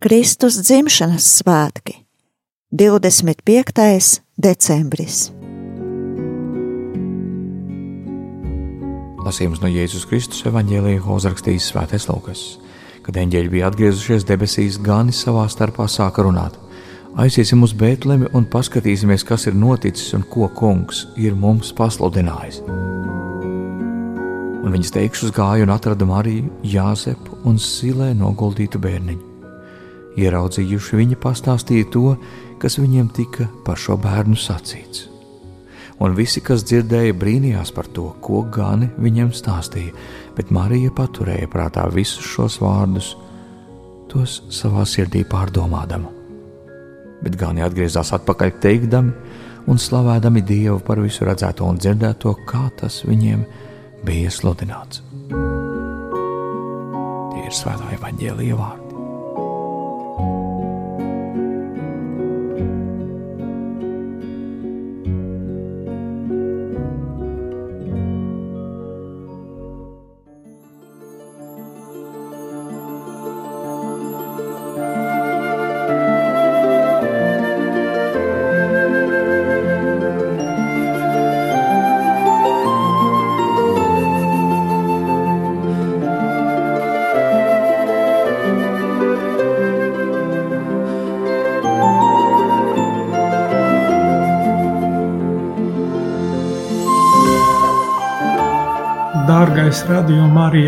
Kristus dzimšanas svētki 25. decembris. Lasījums no Jēzus Kristus evanģēlīja, ko uzrakstījis Svētais Lūkas. Kad eņģeļi bija atgriezušies debesīs, gani savā starpā sāka runāt: Aiziesim uz Bēntlemi un paskatīsimies, kas ir noticis un ko kungs ir mums pasludinājis. Un viņas teikšus gāja un atrada Mariju, Jāzepu un Silē noguldītu bērniņu. Ieraudzījuši viņi pastāstīja to, kas viņiem tika par šo bērnu sacīts. Un visi, kas dzirdēja, brīnījās par to, ko gani viņiem stāstīja, bet Marija paturēja prātā visus šos vārdus, tos savā sirdī pārdomādama. Bet gani atgriezās atpakaļ teikdami un slavēdami Dievu par visu redzēto un dzirdēto, kā tas viņiem bija sludināts. Tie ir svētā evaņģēlīja vārdi. Dārgais radījuma arī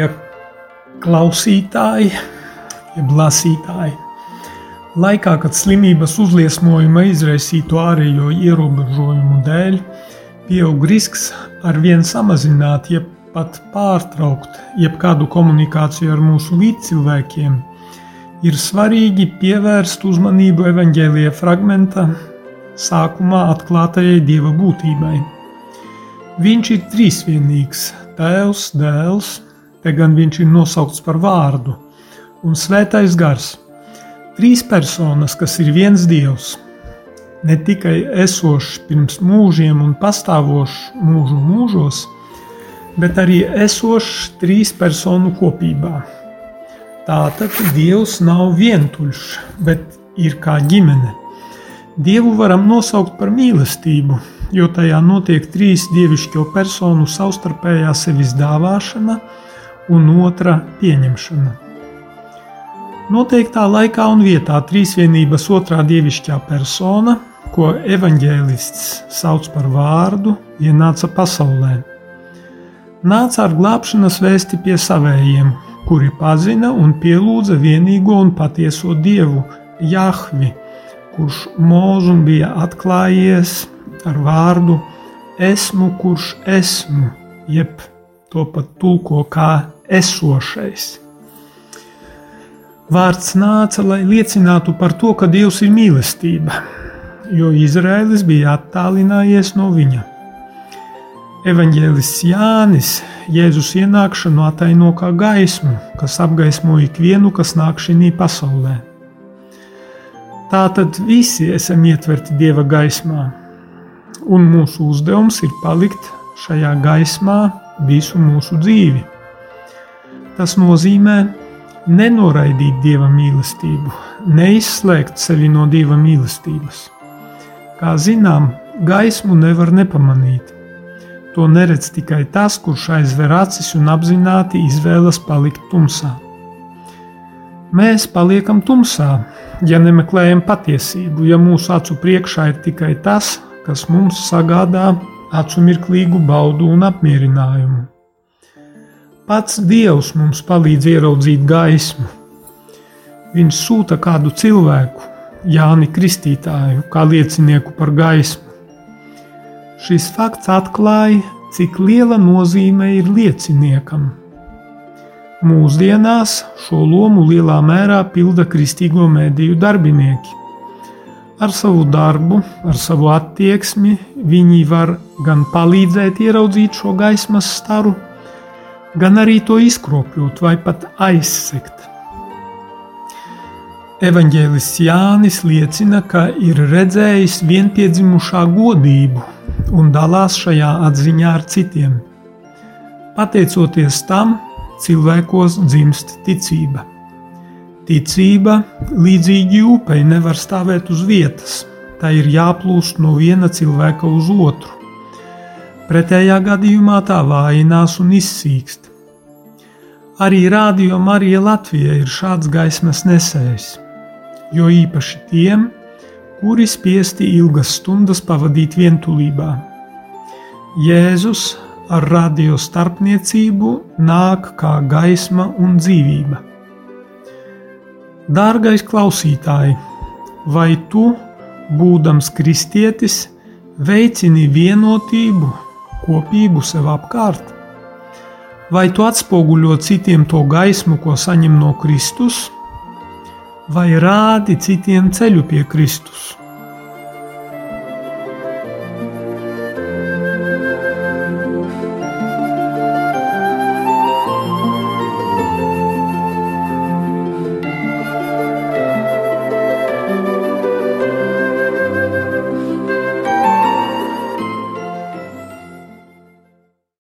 klausītāji, jeb lasītāji. Laikā, kad slimības uzliesmojuma izraisīto ārējo ierobežojumu dēļ, pieaug risks ar vien samazināt, jeb pat pārtraukt jebkādu komunikāciju ar mūsu līdzcilvēkiem, ir svarīgi pievērst uzmanību evaņģēlīja fragmenta sākumā atklātajai dieva būtībai. Viņš ir trīsvienīgs, Tēvs, dēls, te gan viņš ir nosaukts par vārdu, un svētais gars. Trīs personas, kas ir viens dievs, ne tikai esošs pirms mūžiem un pastāvošs mūžu mūžos, bet arī esošs trīs personu kopībā. Tātad Dievs nav vientuļš, bet ir kā ģimene. Dievu varam nosaukt par mīlestību, jo tajā notiek trīs dievišķo personu savstarpējā sevis dāvāšana un otra pieņemšana. Noteiktā laikā un vietā trīsvienības otrā dievišķā persona, ko evanģēlists sauc par vārdu, ienāca pasaulē. Nāca ar glābšanas vēsti pie savējiem, kuri pazina un pielūdza vienīgo un patieso dievu, Jahvi, kurš mūžam bija atklājies ar vārdu esmu, kurš esmu, jeb to pat tulko kā esošais. Vārds nāca, lai liecinātu par to, ka Dievs ir mīlestība, jo Izraēlis bija attālinājies no viņa. Evanģēlists Jānis Jēzus ienākšanu ataino kā gaismu, kas apgaismo ikvienu, kas nāk šī pasaulē. Tātad visi esam ietverti Dieva gaismā, un mūsu uzdevums ir palikt šajā gaismā visu mūsu dzīvi. Tas nozīmē nenoraidīt dieva mīlestību, neizslēgt sevi no dieva mīlestības. Kā zinām, gaismu nevar nepamanīt. To neredz tikai tas, kurš aizver acis un apzināti izvēlas palikt tumsā. Mēs paliekam tumsā, ja nemeklējam patiesību, ja mūsu acu priekšā ir tikai tas, kas mums sagādā acumirklīgu baudu un apmierinājumu. Pats Dievs mums palīdz ieraudzīt gaismu. Viņš sūta kādu cilvēku, Jāni Kristītāju, kā liecinieku par gaismu. Šis fakts atklāja, cik liela nozīme ir lieciniekam. Mūsdienās šo lomu lielā mērā pilda kristīgo mediju darbinieki. Ar savu darbu, ar savu attieksmi viņi var gan palīdzēt ieraudzīt šo gaismas staru, gan arī to izkropļot vai pat aizsegt. Evanģēlists Jānis liecina, ka ir redzējis vienpiedzimušā godību un dalās šajā atziņā ar citiem. Pateicoties tam, cilvēkos dzimst ticība. Ticība, līdzīgi upei, nevar stāvēt uz vietas. Tā ir jāplūst no viena cilvēka uz otru. Pretējā gadījumā tā vājinās un izsīkst. Arī Rādio Marija Latvija ir šāds gaismas nesējs, jo īpaši tiem, kuri spiesti ilgas stundas pavadīt vientulībā. Jēzus ar radio starpniecību nāk kā gaisma un dzīvība. Dārgais klausītāj, vai tu, būdams kristietis, veicini vienotību, kopību sev apkārt? Vai tu atspoguļo citiem to gaismu, ko saņem no Kristus, vai rādi citiem ceļu pie Kristus?